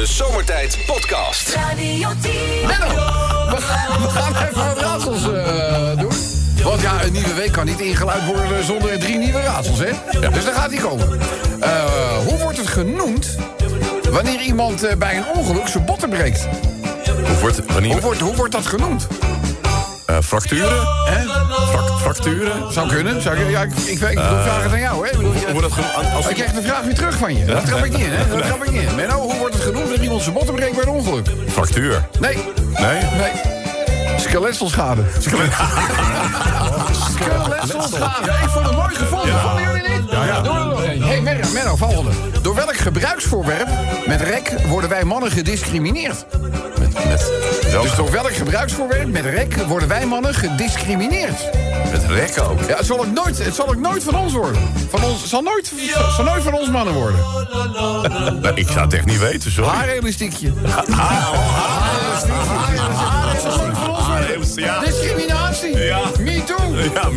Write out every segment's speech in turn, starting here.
De Zomertijd Podcast. Radio 10. Menno, we gaan, we gaan even wat raadsels eh, doen. Want ja, een nieuwe week kan niet ingeluid worden zonder drie nieuwe raadsels, hè? Dus daar gaat hij komen. Eh, hoe wordt het genoemd wanneer iemand eh, bij een ongeluk zijn botten breekt? Hoe wordt het? Wanneer? Hoe wordt, hoe wordt dat genoemd? Eh, fracturen? Hè? Frac- fracturen? Zou kunnen. Zou ik, ja, ik, ik, ik, bedoel, vraag het aan jou, hè? Bedoel, je- dat? Als ik krijg de vraag weer terug van je. Dat trap ik niet in, hè? Dat trap ik niet in. Menno, hoe wordt het genoemd wanneer iemand zijn botten breekt bij een ongeluk? Fractuur? Nee, Nee? nee. Skeletselschade. Skeletselschade. Ik vond het mooi gevonden. Vonden jullie niet? Ja, ja. Doe er nog. Hey, Menno, Menno, volgende. Door welk gebruiksvoorwerp met rek worden wij mannen gediscrimineerd? Met, met, welk, Dus door welk gebruiksvoorwerp met rek worden wij mannen gediscrimineerd? met rekken ook. Ja, het zal ook nooit, het zal ook nooit van ons worden. Van ons, het zal nooit, het zal nooit van ons mannen worden. Nou, ik zou het echt niet weten, sorry. Haarelastiekje. Haarelastiek van ons worden. Ja. Ja. Me too. Ja.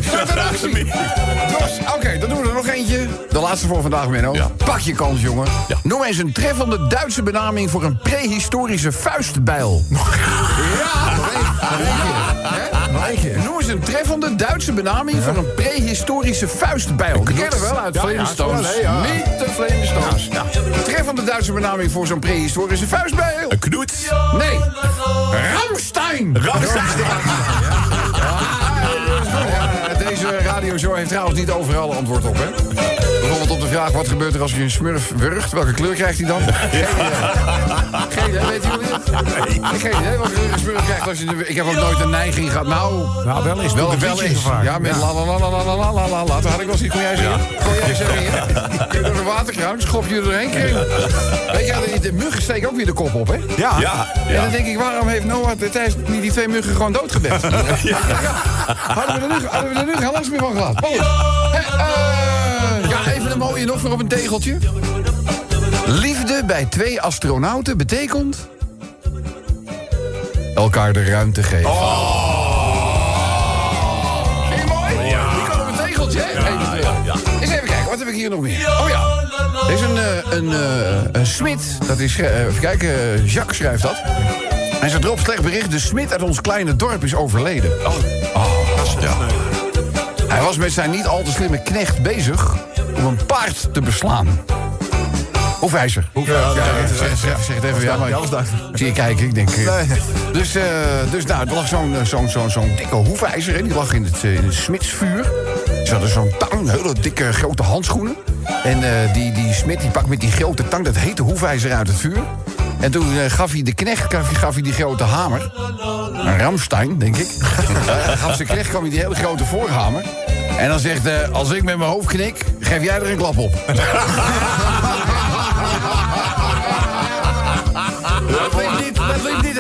Jos, Oké, dan doen we er nog eentje. De laatste voor vandaag, Menno. Ja. Pak je kans, jongen. Ja. Noem eens een treffende Duitse benaming voor een prehistorische vuistbijl. Ja, nog keer. Noem eens een treffende Duitse benaming voor een prehistorische vuistbijl. Die kennen we wel uit Flintstones. ja, ja. Niet de Flintstones. Treffende Duitse benaming voor zo'n prehistorische vuistbijl. Een knoet? Nee. Ramstein. Ramstein. Ja, deze radioshow heeft trouwens niet overal antwoord op, hè? Bijvoorbeeld op de vraag, wat gebeurt er als je een smurf wurgt? Welke kleur krijgt hij dan? Geen idee. Geen idee, weet jullie het? Geen idee welke kleur een smurf krijgt als je... de- Ik heb ook nooit een neiging gehad. Nou, Nou, wel eens. wel, wel. Ja, met la la la la la la la la la la. Toen had ik wel eens iets. Kon jij zeggen? Kon jij zeggen? ja? Kun je door de waterkraan, schop je er doorheen kring. Weet je, de, de muggen steken ook weer de kop op, hè? Ja. Ja, En ja. dan denk ik, waarom heeft Noah de Thijs niet die twee muggen gewoon doodgebed? Ja. Hadden we er nu, hadden we er nu geen last meer van gehad. Goed. Hè, eh, ja, even een mooie nog voor op een tegeltje. Liefde bij twee astronauten betekent... elkaar de ruimte geven. Vind je mooi? Die kan op een tegeltje, hè? Even, Eens even kijken, wat heb ik hier nog meer? Oh ja, er is een, eh, een, eh, een smid, dat is, eh, even kijken, eh, Jacques schrijft dat. Hij zegt erop slecht bericht, de smid uit ons kleine dorp is overleden. Oh, ja. Hij was met zijn niet al te slimme knecht bezig om een paard te beslaan. Hoefijzer. Hoefijzer. Ja, zeg, zeg, zeg het even. Ja, maar ik zie je kijken, ik denk... eh, Dus, eh, dus nou, er lag zo'n eh, zo'n zo'n zo'n dikke hoefijzer, hè, die lag in het, in het smidsvuur. Ze hadden zo'n tang, hele dikke grote handschoenen. En die, die smid die pakt met die grote tang dat hete hoefijzer uit het vuur. En toen gaf hij de knecht gaf, hij- gaf hij die grote hamer. Een Ramstein, denk ik. Gaf zijn knecht kwam hij die hele grote voorhamer. En dan zegt, eh, als ik met mijn hoofd knik, geef jij er een klap op. Dat liep niet, dat liep niet,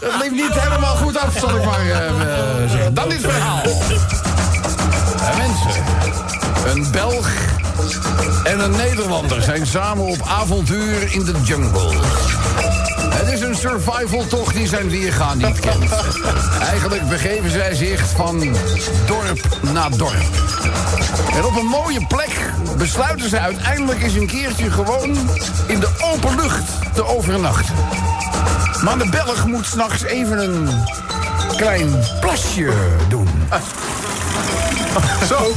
dat liep niet helemaal goed af, zal ik maar eh, zeggen. Dan dit verhaal. Eh, mensen, een Belg en een Nederlander zijn samen op avontuur in de jungle. Het is een survivaltocht die zijn weergaan niet kent. Eigenlijk begeven zij zich van dorp naar dorp. En op een mooie plek besluiten ze uiteindelijk eens een keertje gewoon in de open lucht te overnachten. Maar de Belg moet s'nachts even een klein plasje doen. Zo.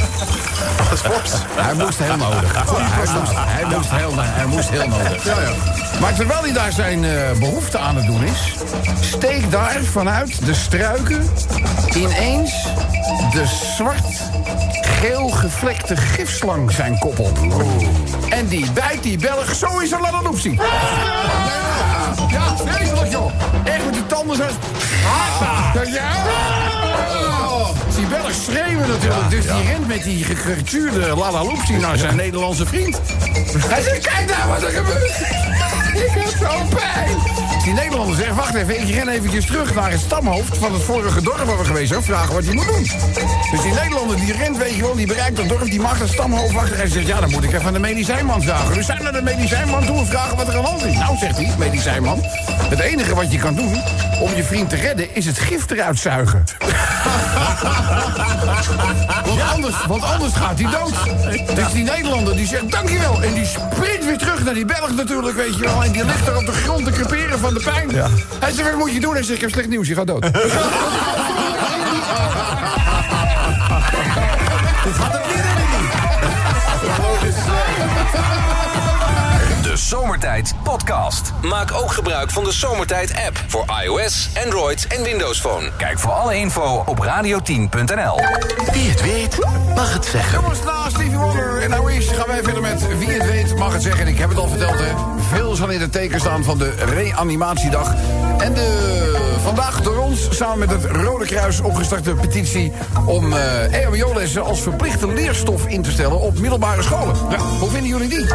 Dat is fors. Hij moest heel nodig. Hij moest, hij moest heel, hij moest heel nodig. Maar terwijl hij daar zijn eh, behoefte aan het doen is... steekt daar vanuit de struiken ineens de zwart-geel gevlekte gifslang zijn kop op. En die bijt die Belg zo is een laladoepsie. Ja, vreselijk joh. Echt met die tanden zo... Ja. Die Belg schreeuwen natuurlijk. Dus die rent met die gekrituurde Lalaloopsie naar zijn Nederlandse vriend. Hij zegt, kijk nou wat er gebeurt. Ik heb zo'n pijn. Die Nederlander zegt, wacht even, ik ren eventjes terug naar het stamhoofd van het vorige dorp waar we geweest zijn. Vragen wat hij moet doen. Dus die Nederlander die rent, weet je wel, die bereikt dat dorp, die maakt het stamhoofd achter. Hij zegt, ja, dan moet ik even aan de medicijnman vragen. Dus zijn naar de medicijnman toe en vragen wat er aan de hand is. Nou, zegt hij, medicijnman, het enige wat je kan doen, om je vriend te redden is het gif eruit zuigen. want, anders, want anders gaat hij dood. Dus die Nederlander die zegt dankjewel. En die sprint weer terug naar die Belg natuurlijk, weet je wel. En die ligt er op de grond te creperen van de pijn. Hij zegt, wat moet je doen? Hij zegt, ik heb slecht nieuws, je gaat dood. De Zomertijd Podcast. Maak ook gebruik van de Zomertijd app voor iOS, Android en Windows Phone. Kijk voor alle info op radio10.nl. Wie het weet, mag het zeggen. Jongens, na Stevie Wonder en nou is gaan wij verder met Wie het weet mag het zeggen. Ik heb het al verteld, hè. Veel zal in het teken staan van de reanimatiedag. En de vandaag door ons samen met het Rode Kruis opgestarte petitie... om eh EHBO-lessen als verplichte leerstof in te stellen op middelbare scholen. Hoe vinden jullie die?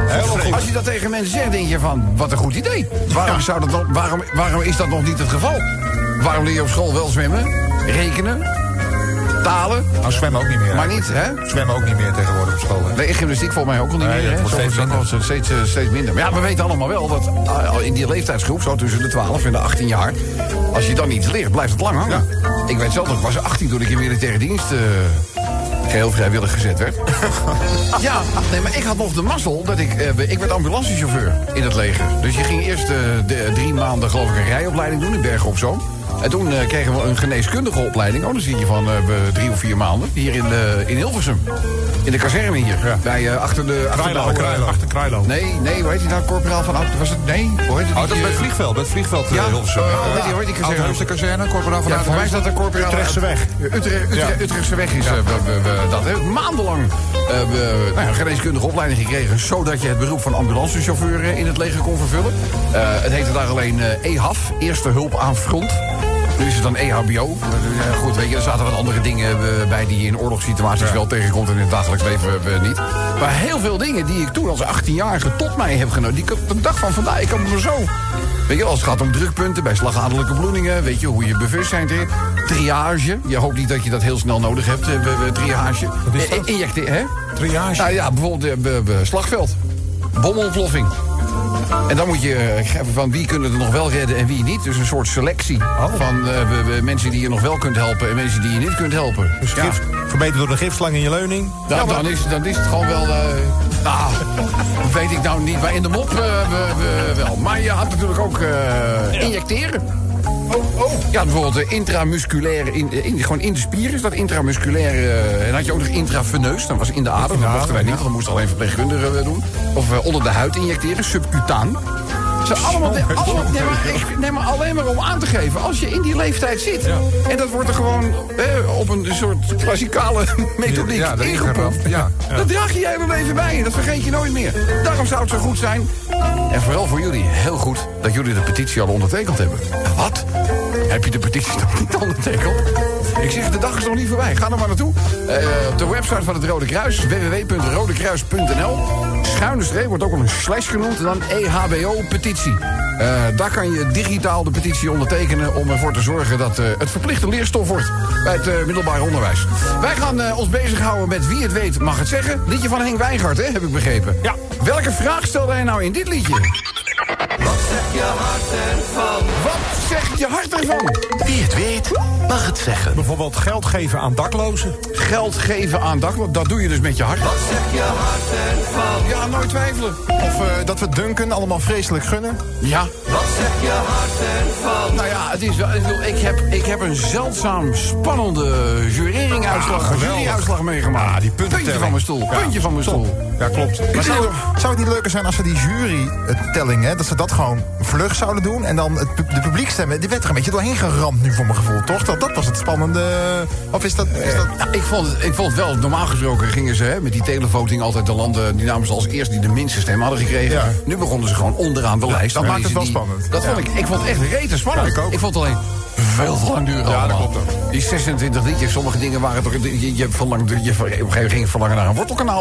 Als je dat tegen mensen zegt, denk je van, wat een goed idee. Waarom, zou dat dan, waarom, waarom is dat nog niet het geval? Waarom leer je op school wel zwemmen, rekenen, talen... Nou, zwemmen ook niet meer. Maar niet, hè? Zwemmen ook niet meer tegenwoordig op school. Hè? Nee, gymnastiek volgens mij ook al niet Nee, meer. hè? wordt Zo- steeds zo- minder. zo- Steeds, eh, steeds minder. Maar ja, we weten allemaal wel dat ah, in die leeftijdsgroep, zo tussen de 12 en de 18 jaar... als je dan iets leert, blijft het lang hangen. Ik weet zelf, nog, ik was 18 toen ik in militaire dienst... eh, geheel vrijwillig gezet werd. ja, nee, maar ik had nog de mazzel dat ik... eh, ik werd ambulancechauffeur in het leger. Dus je ging eerst eh, de, drie maanden, geloof ik, een rijopleiding doen in Bergen op Zoom. En toen eh, kregen we een geneeskundige opleiding. Oh, dan zie je van eh, drie of vier maanden. Hier in, eh, in Hilversum. In de kazerne hier. Bij, achter de... Achter de oude-. Achter Krailo. Nee, nee, hoe heet die nou? Corporaal van Oud? Was het? Nee, hoe heet het? Oh, dat is bij het vliegveld. Bij het vliegveld Ja, ja, Hilversum. eh, hoe heet die- hoe heet die kazerne? De kazerne, corporaal van Ja, voor mij is dat de corporaal... Utrechtse weg. Utrecht, Utrecht, Ja. Utrechtse weg is dat. Hè. Maandenlang we, nou ja, geneeskundige opleiding gekregen... zodat je het beroep van ambulancechauffeur in het leger kon vervullen. Het heette daar alleen eh, EHAF, Eerste Hulp aan Front. Nu is het dan E EHBO. Eh, goed, weet je, er zaten wat andere dingen eh, bij... die je in oorlogssituaties wel tegenkomt... en in het dagelijks leven eh, niet. Maar heel veel dingen die ik toen als 18-jarige tot mij heb genomen... die ik op de dag van vandaag, ik kan me zo... Weet je, als het gaat om drukpunten bij slagadelijke bloedingen, weet je hoe je bewustzijn treedt. Triage, je hoopt niet dat je dat heel snel nodig hebt, triage. is dat? Eh, Injecte, hè? Triage. Nou ja, bijvoorbeeld be- be- slagveld. Bomontploffing. En dan moet je eh, van wie kunnen er nog wel redden en wie niet. Dus een soort selectie van eh, mensen die je nog wel kunt helpen en mensen die je niet kunt helpen. Dus Ja. verbeterd door de gifslang in je leuning. Ja, dan, is, dan is het gewoon wel... eh nou, weet ik nou niet, maar in de mop we- we- wel. Maar je had natuurlijk ook injecteren. Oh, oh. Ja, bijvoorbeeld eh, intramusculaire, in, eh, in, gewoon in de spier is dat intramusculaire. eh, en dan had je ook nog intraveneus, dat was in de adem. Dat mochten wij niet, dat moesten alleen verpleegkundigen doen. Of onder de huid injecteren, subcutaan. Ze allemaal, allemaal nee, maar, ik, nee, maar alleen maar om aan te geven, als je in die leeftijd zit... en dat wordt er gewoon eh, op een soort klassikale methodiek Ja, ja, dat draag je je hele leven bij je, dat vergeet je nooit meer. Daarom zou het zo goed zijn, en vooral voor jullie heel goed... dat jullie de petitie al ondertekend hebben. Wat? Heb je de petitie nog niet ondertekend? Ik zeg, de dag is nog niet voorbij. Ga er maar naartoe. Eh, op de website van het Rode Kruis, www.rodekruis.nl. Schuine streep wordt ook een slash genoemd. En dan EHBO-petitie. Eh, daar kan je digitaal de petitie ondertekenen... om ervoor te zorgen dat eh, het verplichte leerstof wordt... bij het middelbaar onderwijs. Wij gaan ons bezighouden met wie het weet mag het zeggen. Liedje van Henk Wijngaard, hè, heb ik begrepen. Ja. Welke vraag stelde hij nou in dit liedje? Wat zegt je hart ervan? Wie het weet, mag het zeggen. Bijvoorbeeld geld geven aan daklozen. Geld geven aan dak, want dat doe je dus met je hart. Wat zeg je hart ervan? Ja, nooit twijfelen. Of eh, dat we Duncan allemaal vreselijk gunnen. Ja. Wat zeg je hart ervan? Nou ja, het is wel, ik, heb, ik heb een zeldzaam spannende jurering-uitslag, Ah, juryuitslag meegemaakt. Ah, die. Puntje van mijn stoel, Ja, puntje van mijn stoel. Ja, klopt. Maar zou, zou het niet leuker zijn als we die jurytelling, hè, dat ze dat gewoon vlug zouden doen. En dan het, de publiekstemmen, die werd er een beetje doorheen geramd nu voor mijn gevoel, toch? Dat, dat was het spannende. Of is dat... Is dat Ja, ik, vond het, ik vond het wel, normaal gesproken gingen ze hè, met die televoting altijd de landen... die namen ze als eerst die de minste stem hadden gekregen. Ja. Nu begonnen ze gewoon onderaan de lijst. dat maakt het wel die- spannend. Dat vond ik, ik vond het echt rete spannend. Ik ook. vond het alleen veel te lang duren Ja, dat klopt ook. Die 26 liedjes, sommige dingen waren toch... Je, je, je, op een gegeven moment ging verlangen naar een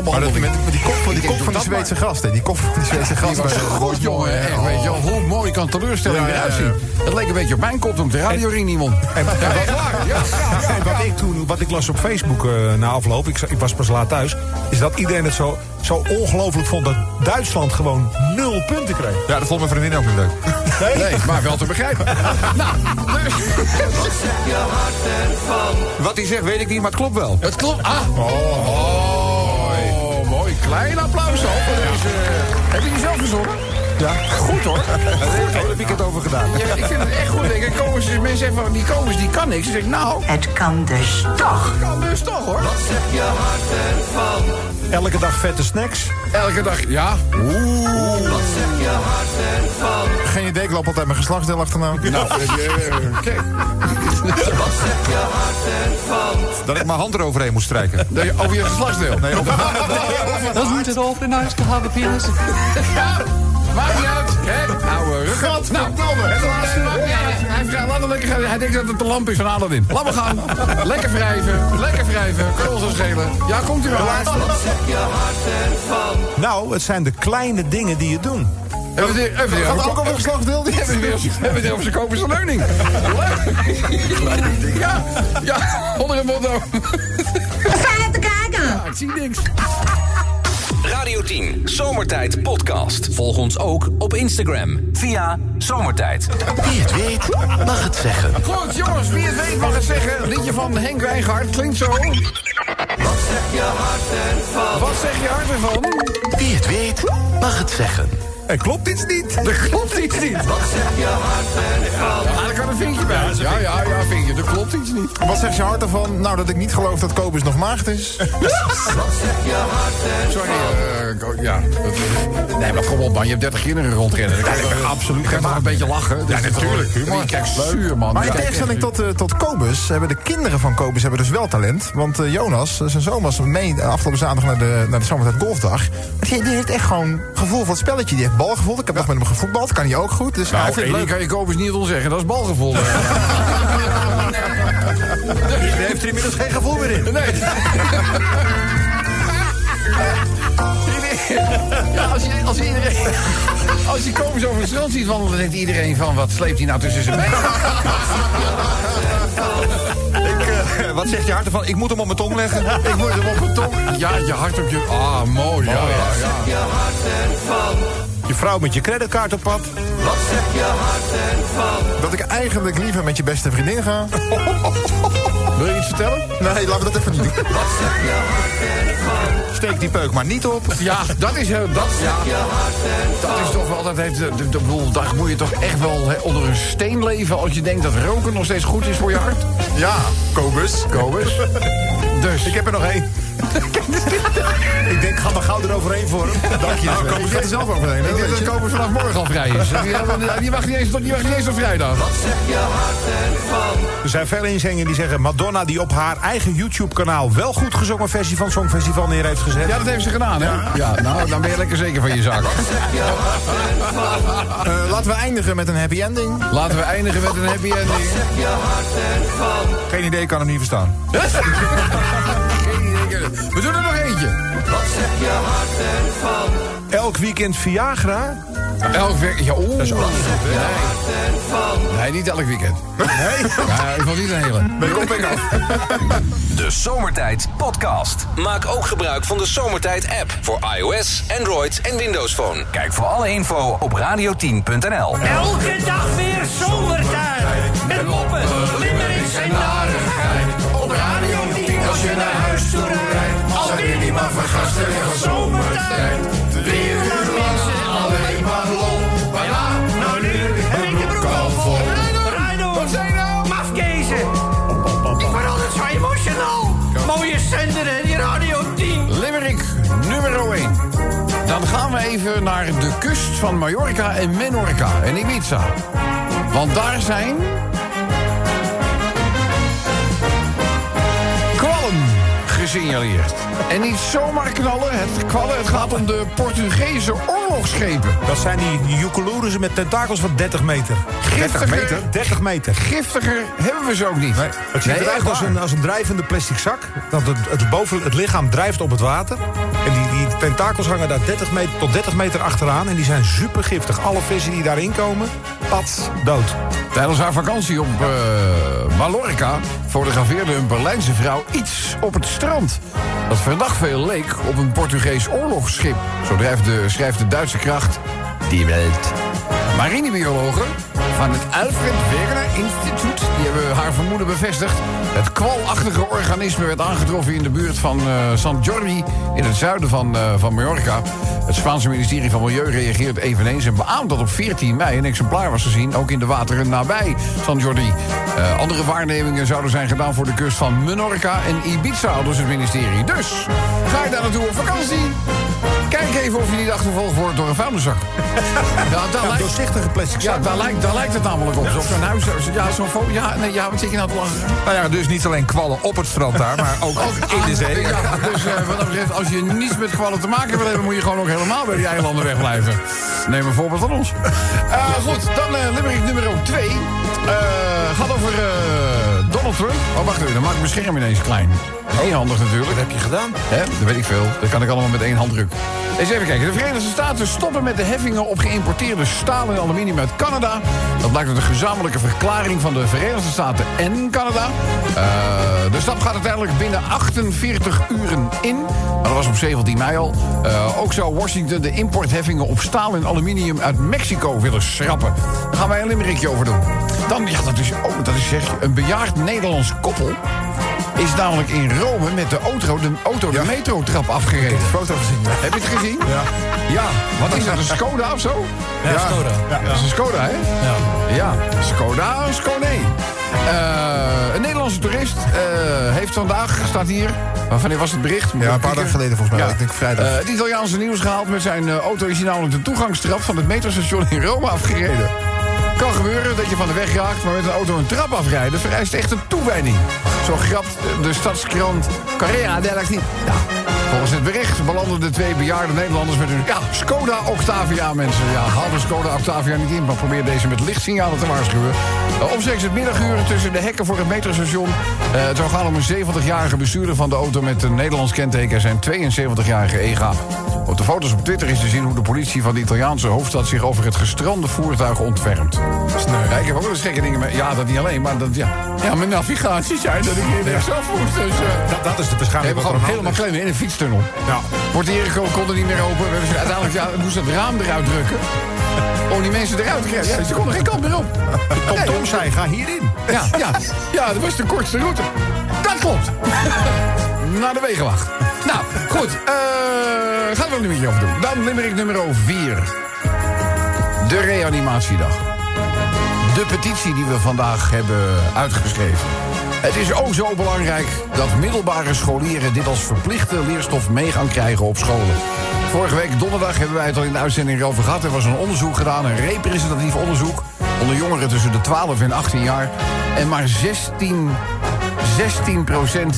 maar dat, met, met die kop, Ik die kop van die. Zweedse gast, hè. Die kop van die Zweedse gast. was goed, jongen. Echt, weet je hoe mooi kan teleurstelling eruit zien. Het leek een beetje op mijn kop toen ik de radioring ja, En wat ik toen, wat ik las op Facebook eh, na afloop, ik, ik was pas laat thuis, is dat iedereen het zo, zo ongelooflijk vond dat Duitsland gewoon 0-0 nul punten kreeg. Ja, dat vond mijn vriendin ook niet leuk. Nee, maar wel te begrijpen. nou, dus, Wat hij zegt weet ik niet, maar het klopt wel. het klopt. Ah. Oh, mooi. mooi. Klein applaus al voor deze. Heb je die zelf gezongen? Ja. Goed hoor. Daar heb ik het over gedaan. Ja, ik vind het echt goed. Ik mensen zeggen van, die Kobus die kan niks. Dus ik, nou, Het kan dus toch. kan dus toch hoor. Elke dag vette snacks. Elke dag, ja. Oeh. Geen idee, ik loop altijd mijn geslachtsdeel achterna. Nou, eh, eh, kijk. Dat ik mijn hand eroverheen moest strijken. Nee, Over je geslachtsdeel. Nee, over, Doesn't it awfully nice to have a penis? Ja, maakt niet uit. Hè? Oude. Nou, het laatste. Ja, hij, hij, laat hem lekker gaan. hij denkt dat het de lamp is van Aladdin. Laat me gaan. Lekker wrijven. Lekker wrijven. Kan ons zo schelen. Ja, komt u wel. Nou, het zijn de kleine dingen die je doen. Hebben we het even Gaat ook over een geslachtsdeel? Hebben we het weer- hebben we het over zijn komische leuning. Ja, ja, onder een motto. Fijn te kijken. Ja, ik zie niks. Radio 10 Zomertijd Podcast. Volg ons ook op Instagram via Zomertijd. Wie het weet, mag het zeggen. Goed, jongens, wie het weet mag het zeggen. Een liedje van Henk Wijngaard klinkt zo. Wat zeg je hart ervan? Wat zeg je hart ervan? Wie het weet, mag het zeggen. Er klopt iets niet. Er klopt iets niet. Wat zeg je hart ervan? Ja, daar kan een vinkje bij. Ja, ja, ja, vinkje. Er klopt iets niet. Wat zegt je hart ervan? Nou, dat ik niet geloof dat Kobus nog maagd is. Sorry, eh, ja. dat- nee, maar kom op man, je hebt 30 kinderen rondrennen. Dan kan je toch- absoluut Je kan toch een beetje lachen? Ja, natuurlijk. Je kijkt zuur, man. Maar Je in tegenstelling tot, eh, tot Kobus hebben de kinderen van Kobus hebben dus wel talent. Want eh, Jonas, zijn zoon, was mee afgelopen zaterdag naar de, naar de Zomertijd Golfdag. Die, die heeft echt gewoon gevoel voor het spelletje. Die heeft balgevoel. Ik heb nog met hem gevoetbald, kan hij ook goed. Dus hij Nou, vindt het ding leuk. kan je Kobus niet ontzeggen, dat is balgevoel. Die heeft er inmiddels geen gevoel meer in. Nee. Ja, als, je, als iedereen... Als je Kobus over het strand ziet wandelen, dan denkt iedereen van... wat sleept hij nou tussen zijn benen? Ik, eh, wat zegt je hart ervan? Ik moet hem op mijn tong leggen. Ik moet hem op mijn tong... Ja, je hart op je... Ah, mooi. Ja, ja, ja. Je vrouw met je creditcard op pad. Dat ik eigenlijk liever met je beste vriendin ga. Wil je iets vertellen? Nee, laten we dat even niet doen. Steek die peuk maar niet op. Ja, dat is... eh, Dat, ja, dat is toch wel... Dat heeft, de boel, daar moet je toch echt wel hè, onder een steen leven... als je denkt dat roken nog steeds goed is voor je hart? Ja, Kobus. Kobus. Dus... Ik heb er nog één. ik denk, ga maar gauw eroverheen voor hem. Dank je. Nou, gaat er zelf overheen. hè, Ik denk dat je. Vanaf morgen al vrij is. Die, die, wacht niet eens, tot- die wacht niet eens op vrijdag. Er zijn veel inzendingen die zeggen... Madonna die op haar eigen YouTube-kanaal... wel goed gezongen versie van Songfestival neer heeft gezet. Ja, dat heeft ze gedaan, hè? Ja, nou, dan ben je lekker zeker van je zaak. Eh, laten we eindigen met een happy ending. Laten we eindigen met een happy ending. Geen idee, ik kan hem niet verstaan. We doen er nog eentje. Elk weekend Viagra. Elk week... Ja, oeh. Dat is ook nee. nee, niet elk weekend. Nee? Ja, ik vond niet een hele. Ben ik op en af. De Zomertijd Podcast. Maak ook gebruik van de Zomertijd app voor iOS, Android en Windows Phone. Kijk voor alle info op radio10.nl. Elke dag weer zomertijd. Met moppen, limmerings en narigheid. Maar vergasten van zomertijd. Drie uur lang alleen maar lol. Maar ja, nou nu heb ik de broek al vol. Wat zijn nou? Mafkezen. Ik word altijd zo emotional. Mooie zender en die Radio 10. Limerick nummer 1. Dan gaan we even naar de kust van Mallorca en Menorca en Ibiza. Want daar zijn... gesignaleerd. En niet zomaar knallen, het kwallen, het gaat om de Portugese oorlogsschepen. Dat zijn die, joekeloeren met tentakels van 30 meter. 30 meter? 30 meter. Giftiger hebben we ze ook niet. Het ziet Nee, eruit als een, als een drijvende plastic zak. Dat het, het, boven, het lichaam drijft op het water. En die, die tentakels hangen daar 30 meter, tot 30 meter achteraan. En die zijn super giftig. Alle vissen die daarin komen, dood. Tijdens haar vakantie op eh, Mallorca fotografeerde een Berlijnse vrouw iets op het strand. Dat verdacht veel leek op een Portugees oorlogsschip. Zo de, schrijft de Duitse kracht Die Welt. Marinebiologen van het Alfred Wegener Instituut... die hebben haar vermoeden bevestigd. Het kwalachtige organisme werd aangetroffen in de buurt van eh San Jordi... in het zuiden van, eh, van Mallorca. Het Spaanse ministerie van Milieu reageert eveneens... en beaamt dat op 14 mei een exemplaar was gezien... ook in de wateren nabij San Jordi. Eh, andere waarnemingen zouden zijn gedaan voor de kust van Menorca en Ibiza... dus het ministerie. Dus, ga je daar naartoe op vakantie... Kijk even of je niet achtervolgd wordt door een vuilniszak. Ja, daar Ja, lijkt, doorzichtige plastic ja, zak. daar, lijkt, daar lijkt het namelijk op. Zo'n huis, ja, zo'n fo- ja, nee, ja, wat zit je nou te lachen? Nou ja, dus niet alleen kwallen op het strand daar, maar ook in de zee. Ja, dus eh, wat dat betreft, als je niets met kwallen te maken wil hebben... moet je gewoon ook helemaal bij die eilanden wegblijven. Neem een voorbeeld van ons. Eh, goed, dan limerick nummer 2. gaat over Donald Trump. Oh, wacht even, dan maak ik mijn scherm ineens klein. Heel handig natuurlijk. Wat heb je gedaan? Hè? Dat weet ik veel. Dat kan ik allemaal met één handdruk. Eens even kijken. De Verenigde Staten stoppen met de heffingen op geïmporteerde staal en aluminium uit Canada. Dat blijkt uit een gezamenlijke verklaring van de Verenigde Staten en Canada. Eh, de stap gaat uiteindelijk binnen 48 uren in. Maar dat was op 17 mei al. Eh, ook zou Washington de importheffingen op staal en aluminium uit Mexico willen schrappen. Daar gaan wij een limerickje over doen. Dan, ja, dat is, oh, dat is zeg, een bejaard Nederlands koppel is namelijk in Rome met de auto de, auto de metrotrap afgereden. Foto gezien. ja. Heb je het gezien? Ja. Ja, wat is dat, een Skoda of zo? Ja, Skoda. Dat is een Skoda, hè? Ja. Ja, Skoda, Skone. Eh, een Nederlandse toerist eh, heeft vandaag, staat hier... uh, wanneer was het bericht? Moet Ja, ik een paar dagen geleden volgens mij. Ik denk vrijdag. Eh, het Italiaanse nieuws gehaald met zijn eh, auto... is hij namelijk de toegangstrap van het metrostation in Rome afgereden. Kan gebeuren dat je van de weg raakt, maar met een auto een trap afrijden... vereist echt een toewijding. Zo grapt de stadskrant della Gni- Ja, volgens het bericht belanden de twee bejaarde Nederlanders met hun... Ja, Skoda Octavia, mensen. Ja, haal de Skoda Octavia niet in, maar probeer deze met lichtsignalen te waarschuwen. Uh, omstreeks het middaguur tussen de hekken voor het metrostation... Eh, het zou gaan om een 70-jarige bestuurder van de auto met een Nederlands kenteken... en zijn 72-jarige EGA. Op de foto's op Twitter is te zien hoe de politie van de Italiaanse hoofdstad... zich over het gestrande voertuig ontfermt. Ja, ik heb ook wel eens gekke dingen mee. Ja, dat niet alleen, maar dat, ja. Ja, mijn navigatie zei dat ik hier niks af moest. Dus, Dat, dat is de hebben wat er gewoon helemaal klemmen in een fietstunnel. Ja. Wordt kon er niet meer open. We hebben uiteindelijk ja, we moesten het raam eruit drukken. Om die mensen eruit te krijgen. Ja, ze konden geen kant meer op. Tom Nee, Tom zei, ga hierin. ja, ja, ja, dat was de kortste route. Dat klopt. Naar de wegenwacht. Nou, goed. eh gaan we een beetje over doen. Dan limerick nummer 4. De reanimatiedag. De petitie die we vandaag hebben uitgeschreven. Het is ook zo belangrijk dat middelbare scholieren dit als verplichte leerstof mee gaan krijgen op scholen. Vorige week donderdag hebben wij het al in de uitzending erover gehad. Er was een onderzoek gedaan, een representatief onderzoek... onder jongeren tussen de 12 en 18 jaar. En maar 16,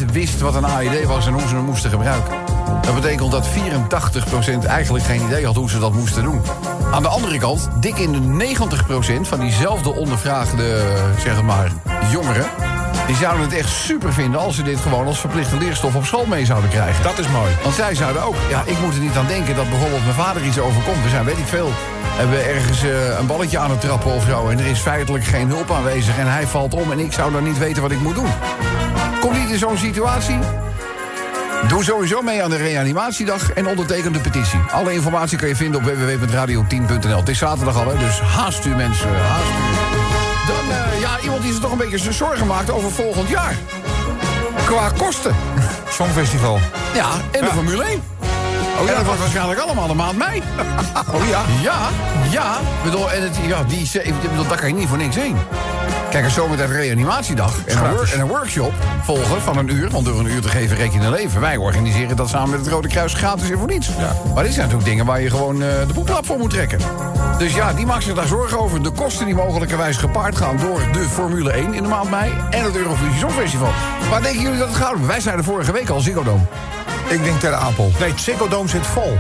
16% wist wat een AED was en hoe ze hem moesten gebruiken. Dat betekent dat 84% eigenlijk geen idee had hoe ze dat moesten doen. Aan de andere kant, dik in de 90% van diezelfde ondervraagde, zeg maar, jongeren... die zouden het echt super vinden als ze dit gewoon als verplichte leerstof op school mee zouden krijgen. Dat is mooi. Want zij zouden ook, ja, ik moet er niet aan denken dat bijvoorbeeld mijn vader iets overkomt. We zijn, weet ik veel, hebben we ergens eh, een balletje aan het trappen of zo. En er is feitelijk geen hulp aanwezig en hij valt om en ik zou dan niet weten wat ik moet doen. Kom niet in zo'n situatie? Doe sowieso mee aan de reanimatiedag en onderteken de petitie. Alle informatie kan je vinden op www.radio10.nl. Het is zaterdag al, hè, dus haast u mensen, haast u. Eh, ja, iemand die zich toch een beetje zorgen maakt over volgend jaar. Qua kosten. Songfestival. Ja, en de Formule 1. Oh ja, dat wordt waarschijnlijk allemaal de maand mei. Oh ja? Ja, ja. Ik bedoel, en het, ja die, bedoel, daar kan je niet voor niks heen. Kijk, er zometeen reanimatiedag en een, en een workshop volgen van een uur. Want door een uur te geven reken je een leven. Wij organiseren dat samen met het Rode Kruis gratis en voor niets. Maar dit zijn natuurlijk dingen waar je gewoon eh, de boeklap voor moet trekken. Dus ja, die maakt zich daar zorgen over. De kosten die mogelijkerwijs gepaard gaan door de Formule 1 in de maand mei... en het Eurovisie Songfestival. Waar denken jullie dat het gaat? Wij zeiden vorige week al Ziggo Dome. Ik denk ter Apel. Nee, het zit vol.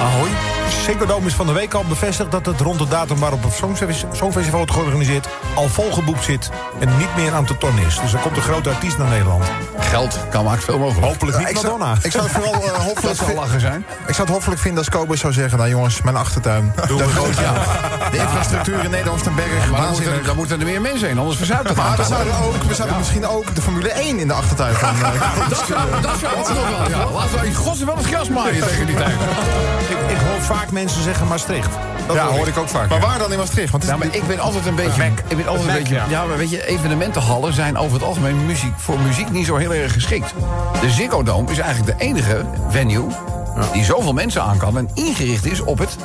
Ahoy. Ziggo Dome is van de week al bevestigd dat het rond de datum waarop het Songfes- Songfestival wordt georganiseerd al volgeboekt zit en niet meer aan te tornen is. Dus er komt een grote artiest naar Nederland. Geld kan maakt veel mogelijk. Hopelijk Ja, niet ik, zou, Madonna. ik zou het vooral Dat hoffelijk zal vi- lachen zijn. Ik zou het hoffelijk vinden als Kobus zou zeggen... nou jongens, mijn achtertuin. Doe de, het goed, ja. de infrastructuur in Nederland ten berg. Maar moeten, dan moeten er meer mensen heen, anders verzuipt het Maar we zouden, ook, we zouden misschien ook de Formule 1 in de achtertuin gaan. eh, Dat zou, dat zou ook nog wel, ja. Laten we in godsnaam wel eens gras maaien tegen die tijd. Ik, ik hoor vaak mensen zeggen Maastricht. Dat Ja, hoor ik ook vaak. maar ja. waar dan in Maastricht? Want het Ja, maar ik ben altijd een beetje... Ik ben altijd een beetje ja. ja, maar weet je, evenementenhallen zijn over het algemeen muziek, voor muziek niet zo heel erg geschikt. De Ziggo Dome is eigenlijk de enige venue die zoveel mensen aan kan... en ingericht is op het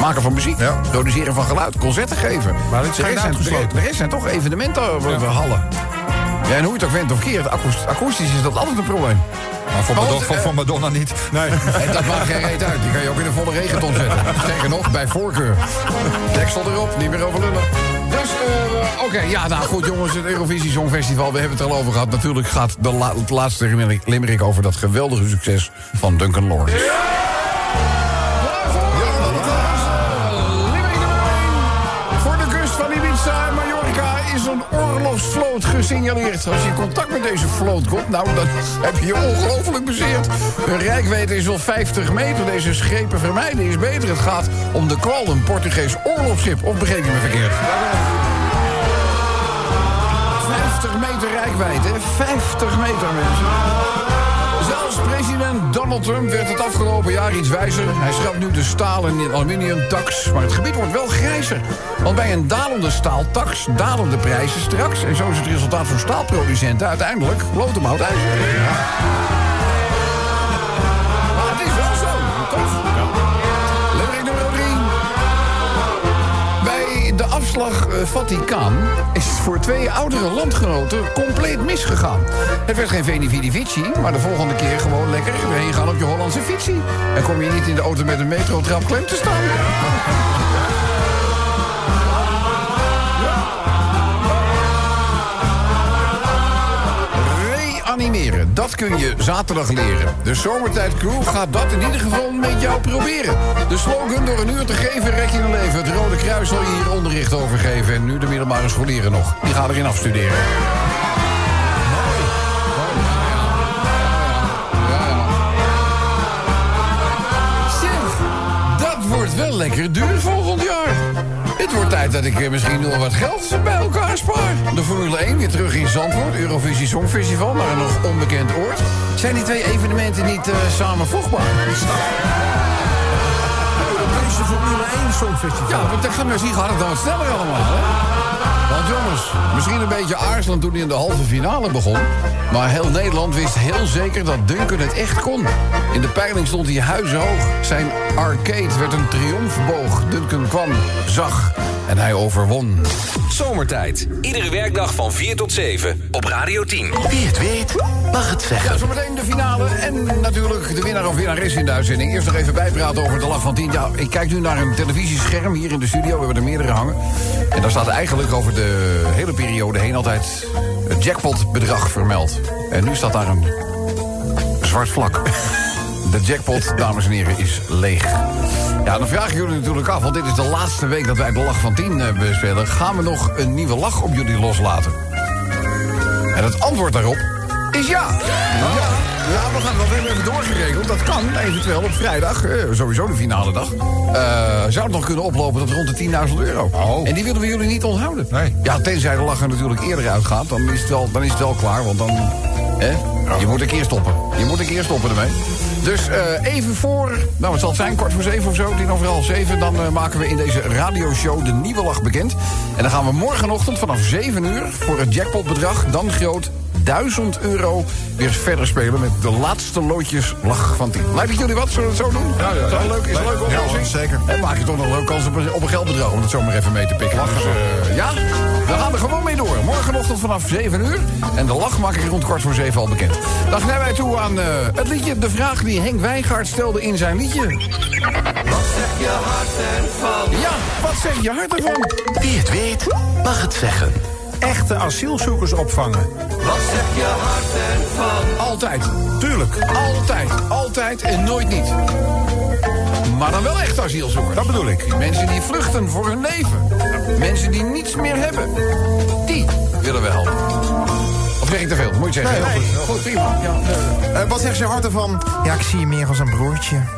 maken van muziek, Ja. produceren van geluid, concerten geven. Maar dit is de geen rest zijn, de rest zijn toch evenementenhallen. Ja, en hoe je het ook went of keert, akoest- akoestisch is dat altijd een probleem. Maar voor, Madonna, goed, voor, eh, voor Madonna niet. Nee. En dat maakt geen reet uit. Die kan je ook in een volle regenton zetten. Sterker nog, bij voorkeur. Deksel erop, niet meer over lullen. Dus, eh, oké, ja, nou goed jongens, het Eurovisie Songfestival, we hebben het er al over gehad. Natuurlijk gaat de la- het laatste limerick- limerick over dat geweldige succes van Duncan Lawrence. Oorlogsvloot gesignaleerd. Als je in contact met deze vloot komt, nou, dan heb je je ongelooflijk bezeerd. Hun rijkwijde is wel 50 meter. Deze schepen vermijden is beter. Het gaat om de Kwal, een Portugees oorlogsschip. Of begreep je me verkeerd? 50 meter rijkwijde, hè? 50 meter, mensen. Zelfs president Donald Trump werd het afgelopen jaar iets wijzer. Hij schrapt nu de staal- en aluminiumtax. Maar het gebied wordt wel grijzer. Want bij een dalende staaltax dalen de prijzen straks. En zo is het resultaat voor staalproducenten uiteindelijk loodemhout ijzer. Maar Afslag eh, Vaticaan is voor twee oudere landgenoten compleet misgegaan. Het werd geen Veni Vidi Vici, maar de volgende keer gewoon lekker heen gaan op je Hollandse fietsie. En kom je niet in de auto met een metrotrap klem te staan. Dat kun je zaterdag leren. De Zomertijd Crew gaat dat in ieder geval met jou proberen. De slogan door een uur te geven red je een leven. Het Rode Kruis zal je hier onderricht over geven. En nu de middelbare scholieren nog. Die gaan erin afstuderen. Dat wordt wel lekker duur volgend jaar. Het wordt tijd dat ik eh, misschien nog wat geld bij elkaar spaar. De Formule 1 weer terug in Zandvoort. Eurovisie Songfestival naar een nog onbekend oord. Zijn die twee evenementen niet eh, samenvoegbaar? Europese Formule 1 Songfestival. Ja, want dat gaat misschien gaat het dan wat sneller allemaal, hè? Want jongens, misschien een beetje aarzelend toen hij in de halve finale begon. Maar heel Nederland wist heel zeker dat Duncan het echt kon. In de peiling stond hij huizenhoog. Zijn arcade werd een triomfboog. Duncan kwam, zag en hij overwon. Zomertijd. Iedere werkdag van 4 tot 7 op Radio 10. Wie het weet, mag het Ja, zeggen. zometeen de finale en natuurlijk de winnaar of winnares in de uitzending. Eerst nog even bijpraten over de lach van 10. Ja, ik kijk nu naar een televisiescherm hier in de studio. We hebben er meerdere hangen. En daar staat eigenlijk over de hele periode heen altijd het jackpotbedrag vermeld. En nu staat daar een zwart vlak. De jackpot, dames en heren, is leeg. Ja, dan vragen jullie natuurlijk af, want dit is de laatste week dat wij de lach van 10 eh, bespelen. Gaan we nog een nieuwe lach op jullie loslaten? En het antwoord daarop is ja. Ja, ja we gaan dat hebben even doorgeregeld. Dat kan eventueel op vrijdag, eh, sowieso de finale dag. eh, zou het nog kunnen oplopen tot rond de 10.000 euro. Oh. En die willen we jullie niet onthouden. Nee. Ja, tenzij de lach er natuurlijk eerder uitgaat, dan is het wel, dan is het wel klaar. Want dan, hè, je moet een keer stoppen. Je moet een keer stoppen ermee. Dus eh, even voor, nou het zal het zijn, kwart voor zeven of zo, tien over half zeven... dan eh, maken we in deze radioshow de nieuwe lach bekend. En dan gaan we morgenochtend vanaf 7 uur voor het jackpotbedrag... dan groot 1000 euro weer verder spelen met de laatste loodjes lach van 10. Lijkt het jullie wat? Zullen we het zo doen? Ja, ja, Is dat leuk? Is het een leuke oplossing? zeker. En maak je toch nog een leuke kans op een, op een geldbedrag om het zomaar even mee te pikken. Dus, eh, ja, we gaan er gewoon mee door. Morgenochtend vanaf 7 uur. En de lach maak ik rond kwart voor 7 al bekend. Dan zijn wij toe aan eh, het liedje De Vraag die Henk Wijngaard stelde in zijn liedje. Wat zeg je hart ervan? Ja, wat zeg je hart ervan? Wie het weet, mag het zeggen. Echte asielzoekers opvangen. Altijd. Tuurlijk. Altijd. Altijd en nooit niet. Maar dan wel echt asielzoekers. Dat bedoel ik. Mensen die vluchten voor hun leven. Mensen die niets meer hebben. Die willen we helpen. Of zeg ik te veel? Moet je zeggen. Nee, Heel goed. Goed, prima. Ja, eh, wat zegt je hart ervan? Ja, ik zie je meer als een broertje.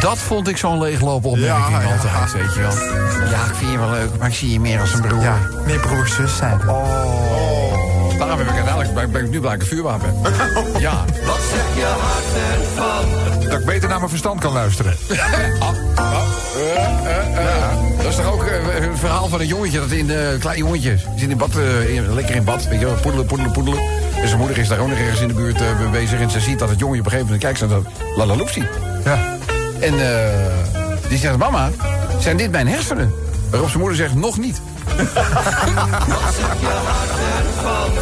Dat vond ik zo'n leeglopen opmerking Ja, ja. altijd, weet je wel. Ja, ik vind je wel leuk, maar ik zie je meer als een broer. Ja, meer broers, zus zijn het. Daarom heb ik uiteindelijk, ben, ben ik nu blijkbaar vuurwapen. ja. Wat zeg je hart ervan? Dat ik beter naar mijn verstand kan luisteren. Ah, ah, eh, eh, eh. Dat is toch ook eh, een verhaal van een jongetje, dat in een klein jongetje. Zit in bad, eh, in- lekker in bad, weet je wel, poedelen, poedelen, poedelen. En zijn moeder is daar ook nog ergens in de buurt eh, bezig. En ze ziet dat het jongetje op een gegeven moment kijkt naar dat lalaloopsie. Ja. En eh, die zegt, mama, zijn dit mijn hersenen? Waarop zijn moeder zegt, nog niet.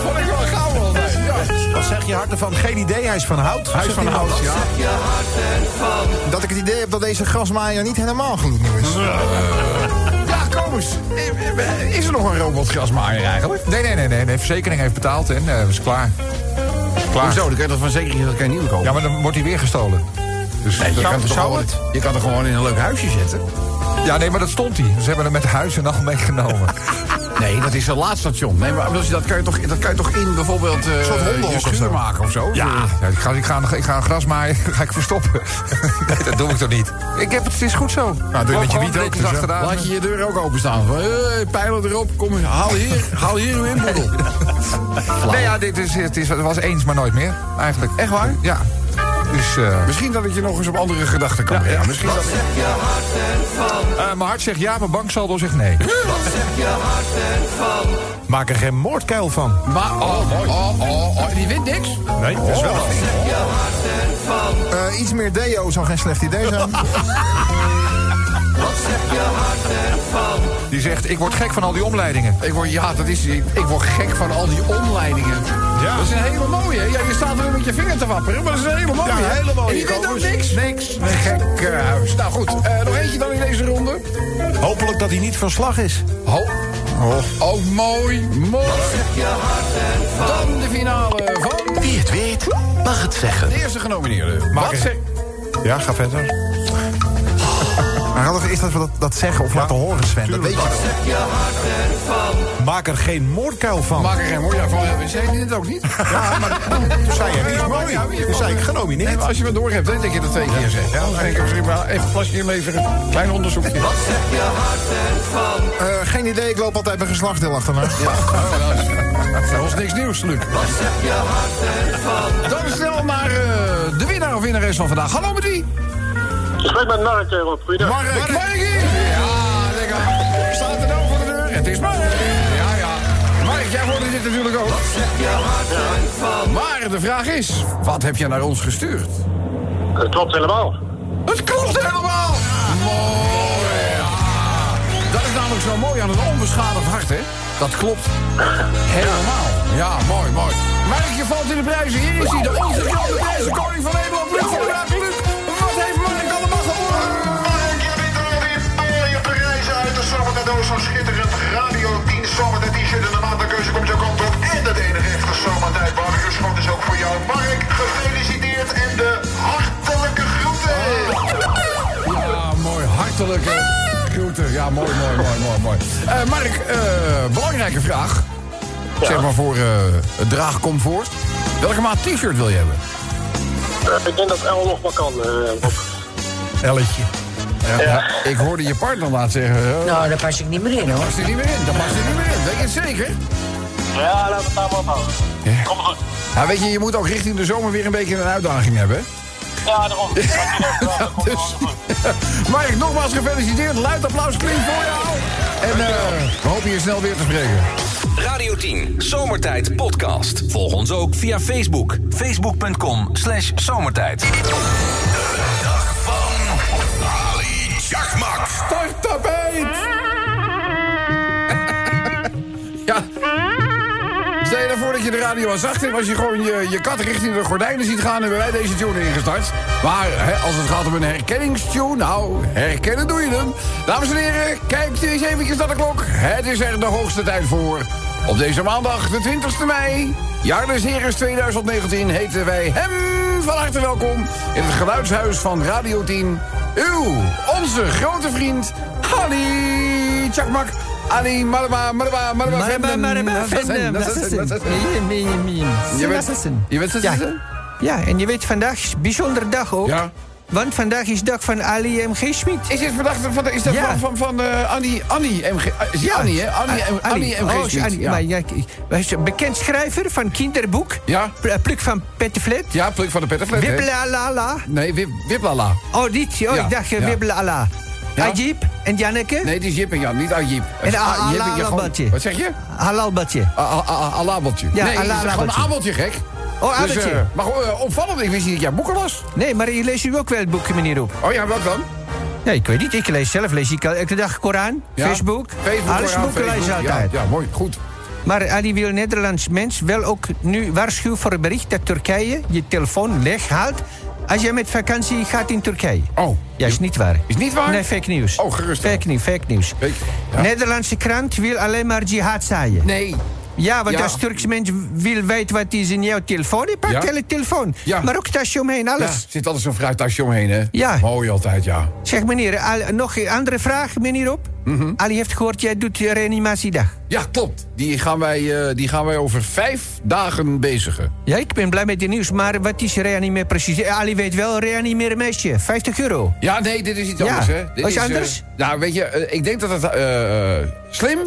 Vond ik wel gauw. Wat zeg je hart ervan? Geen idee, hij is van hout. Huis Zegt van hout, ja. Je hart ervan? Dat ik het idee heb dat deze grasmaaier niet helemaal gloednieuw is. Ja, kom eens. Is er nog een robotgrasmaaier eigenlijk? Nee, nee, nee, nee. De verzekering heeft betaald en eh is klaar. Klaar. Hoezo? Dan kan je dat van zeker dat kan je nieuwe kopen. Ja, maar dan wordt hij weer gestolen. Dus Nee, je, kan het gewoon, het? je kan het gewoon in een leuk huisje zetten. Ja, nee, maar dat stond hij. Ze hebben hem met huis en al meegenomen. Nee, dat is een laadstation. Nee, maar dat, kan je toch, dat kan je toch in bijvoorbeeld eh soort hondenhok je of schuur zo. maken of zo? Ja, ja, ik, ga, ik, ga, ik ga een gras maaien, ga ik verstoppen. nee, dat doe ik toch niet. Ik heb het, het is goed zo. Nou, doe je met je wiet ook, dus, achteraan. Laat je je deur ook openstaan. Van, hey, pijlen erop, kom, haal hier, haal hier uw inboedel. Nee, ja, dit is, het, is, het was eens, maar nooit meer, eigenlijk. Echt waar? Ja. Dus, eh Misschien dat ik je nog eens op andere gedachten kan brengen. Misschien dat... Eh, mijn hart zegt ja, mijn banksaldo zegt nee. Wat zeg je hart ervan? Maak er geen moordkuil van. Maar, oh, oh, oh, oh, die wint niks. Nee, dat is wel. Je hart ervan? Eh, iets meer deo zou geen slecht idee zijn. Die zegt, ik word gek van al die omleidingen. Ik word, ja, dat is die. Ik word gek van al die omleidingen. Ja. Dat is een hele mooie. hè? Ja, je staat er met je vinger te wapperen, maar dat is een hele mooie. Ja, hele mooie, En die weet ook niks. Niks. Een gek eh, huis. Nou goed, eh, nog eentje dan in deze ronde. Hopelijk dat hij niet van slag is. Ho. Oh, mooi, mooi. Je hart ervan? Dan de finale van Wie het weet, mag het zeggen. de eerste genomineerde. Wat zeg... Ja, ga verder. Maar hadden we dat, dat zeggen of laten horen, Sven. Dat weet je? Maak er geen moordkuil van. Maak er geen ja, van. We zeiden dit ook niet. Ja, maar toen zei je, wie is maar mooi? is Toen zei ik genomineerd. Nee, maar als je het door hebt, hè, dat je dat twee keer zegt. Ja, dan denk ik misschien maar even een plasje inleveren. Klein onderzoekje. Wat zeg je hart ervan? Eh, geen idee, ik loop altijd mijn geslachtsdeel achterna. Ja, oh, dat is- dat was niks nieuws, Luc. Wat zeg je hart ervan? Dan snel naar eh, de winnaar of winnares van vandaag. Hallo met wie? Ik spreek met Mark, eh, Rob. Goeiedag. Mark. Markie! Ja, lekker. Staat er nou voor de deur? Het is Mark. Ja, ja. Mark, jij hoorde dit natuurlijk ook. Maar de vraag is, wat heb je naar ons gestuurd? Het klopt helemaal. Het klopt helemaal! Mooi! Ja. Dat is namelijk zo mooi aan een onbeschadigd hart, hè? Dat klopt helemaal. Ja, mooi, mooi. Mark, je valt in de prijzen. Hier is hij, de onze grote prijzenkoning van Nederland. Luc van der Zomercadeaus van schitterend Radio 10 Zomertijd t-shirt en de maandelijkeuze komt jouw kant op. En het enige echte Zomertijd barbecue schot is ook voor jou. Mark, gefeliciteerd en de hartelijke groeten. Ja, mooi. Hartelijke groeten. Ja, mooi, mooi, mooi, mooi, mooi. Eh, Mark, eh, belangrijke vraag. Zeg maar voor eh, het draagcomfort. Welke maat t-shirt wil je hebben? Ik denk dat El nog wel kan, eh, Rob. Elletje. Ja. Ik hoorde je partner laat zeggen... eh, Nou, daar pas ik niet meer in hoor. past er niet meer in, dat past er niet meer in. Weet je het zeker? Ja, laten we het daar maar op houden. Kom goed. Ja, weet je, je moet ook richting de zomer weer een beetje een uitdaging hebben. hè? Ja, daarom. Ja, komt Dus. Mark, nogmaals gefeliciteerd. Luid applaus klinkt voor jou. En eh, we hopen je snel weer te spreken. Radio 10, Zomertijd Podcast. Volg ons ook via Facebook. Facebook.com slash zomertijd. De dag van Ali Chakmak. Starttapijt! ja. Stel je ervoor dat je de radio aan zacht hebt... als je gewoon je, kat richting de gordijnen ziet gaan... hebben wij deze tune ingestart. Maar hè, als het gaat om een herkenningstune... nou, herkennen doe je hem. Dames en heren, kijkt u eens eventjes naar de klok. Het is er de hoogste tijd voor. Op deze maandag, de 20e mei... jaar des Heres 2019... heten wij hem van harte welkom... in het geluidshuis van Radio 10... Uw, onze grote vriend... Ali Chakmak... Ali is het, dat is het. Je bent, je bent Ja. en je weet vandaag is een bijzondere dag ook. Ja. Want vandaag is dag van Ali M.G. Schmid. Is dit vandaag van, is dat Ja. van, van, van eh, Annie, Annie MG? eh, Is die Annie, hè? Annie, M- Ali. Annie MG. Oh, Annie. ja. Maar ja, bekend schrijver van kinderboek. Ja. Pl- Pluk van Pettenflet. Ja, pluk van de pettenflat, hè? Wibbelalala. Nee, wip, wiplala. Oh, dit. Oh, Ja, ik dacht uh, ja. Wibbelalala. Ja. Ajib en Janneke. Nee, die is Jip en Jan, niet Ajib. En Ah, a- Jip en Jan, gewoon- Alalabadje. Wat zeg je? Halalbadje. A- a- a- Alabeltje. Ja, nee, het is gewoon een abeltje, gek. Oh, Dus, eh, maar eh, opvallend, ik wist niet dat jij boeken las. Nee, maar je leest u ook wel het boekje, meneer Roep. Oh ja, welk dan? Nee, ik weet niet. Ik lees zelf. Lees ik elke dag Koran, Ja? Facebook. Facebook, Alles Koran, boeken lees altijd. Ja, ja, mooi, goed. Maar Ali wil Nederlands mens wel ook nu waarschuwen voor het bericht dat Turkije je telefoon leeg haalt als je met vakantie gaat in Turkije. Oh. Ja, is niet waar. Is niet waar? Nee, fake nieuws. Oh, gerust. Fake nieuws, fake nieuws. Fake, ja. Nederlandse krant wil alleen maar jihad zaaien. Nee. Ja, want Ja. als Turks mens wil weten wat is in jouw telefoon, die pakt Ja. hele telefoon. Ja. Maar ook tasje omheen, alles. er zit altijd zo'n fruittasje omheen, hè? Ja. Mooi altijd, ja. Zeg meneer, al- nog een andere vraag, meneer op. Mhm. Ali heeft gehoord, jij doet reanimatiedag. Ja, klopt. Die gaan wij, eh, die gaan wij over vijf dagen bezigen. Ja, ik ben blij met die nieuws, maar wat is reanimeer precies? Eh, Ali weet wel, reanimeren meisje, 50 euro. Ja, nee, dit is iets anders, hè? Dit is eh, anders? nou, weet je, ik denk dat het... slim?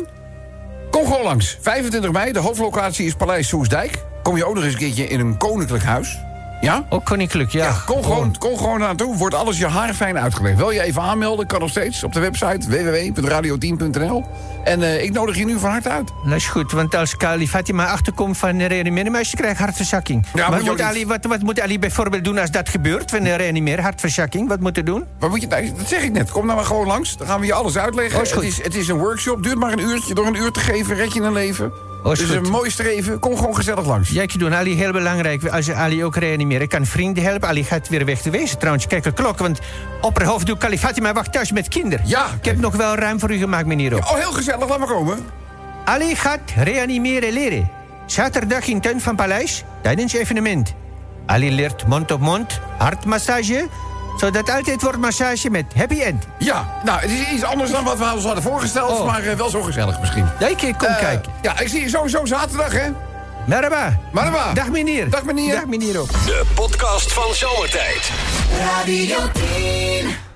Kom gewoon langs. 25 mei, de hoofdlocatie is Paleis Soesdijk. Kom je ook nog eens een keertje in een koninklijk huis. Ja? Ook koninklijk, ja. Ja, kom gewoon, kom gewoon naartoe. Wordt alles je haar fijn uitgelegd. Wil je even aanmelden? Kan nog steeds op de website www.radio10.nl. En eh, ik nodig je nu van harte uit. Dat is goed, want als Kali Fatima achterkomt van reanimeren meisje, krijgt hartverzakking. Ja, maar moet Ali, wat, wat moet Ali bijvoorbeeld doen als dat gebeurt, van een reanimeren, hartverzakking? Wat moet hij doen? Wat moet je, nou, dat zeg ik net. Kom nou maar gewoon langs. Dan gaan we je alles uitleggen. Oh, is. Het, is, het is een workshop. Duurt maar een uurtje. Door een uur te geven red je een leven. Oh, is dus goed. een mooi streven. Kom gewoon gezellig langs. Ja, ik doe Ali heel belangrijk. Als je Ali ook reanimeren, kan vrienden helpen. Ali gaat weer weg te wezen. Trouwens, kijk de klok, want opperhoofd Kali Fatima wacht thuis met kinderen. Ja, Ik heb nog wel ruim voor u gemaakt, meneer op. Oh, heel gezellig. Laat maar komen. Ali gaat reanimeren leren. Zaterdag in tuin van Paleis, tijdens evenement. Ali leert mond-op-mond, hartmassage... zodat altijd wordt massage met happy end. Ja, nou, het is iets anders dan wat we ons hadden voorgesteld. Oh. Maar eh, wel zo gezellig misschien. Ja, ik kom Eh, kijken. Ja, ik zie je sowieso zaterdag, hè? Merhaba. Marhaba. Dag meneer. Dag meneer. Dag meneer ook. De podcast van Zomertijd. Radio 10.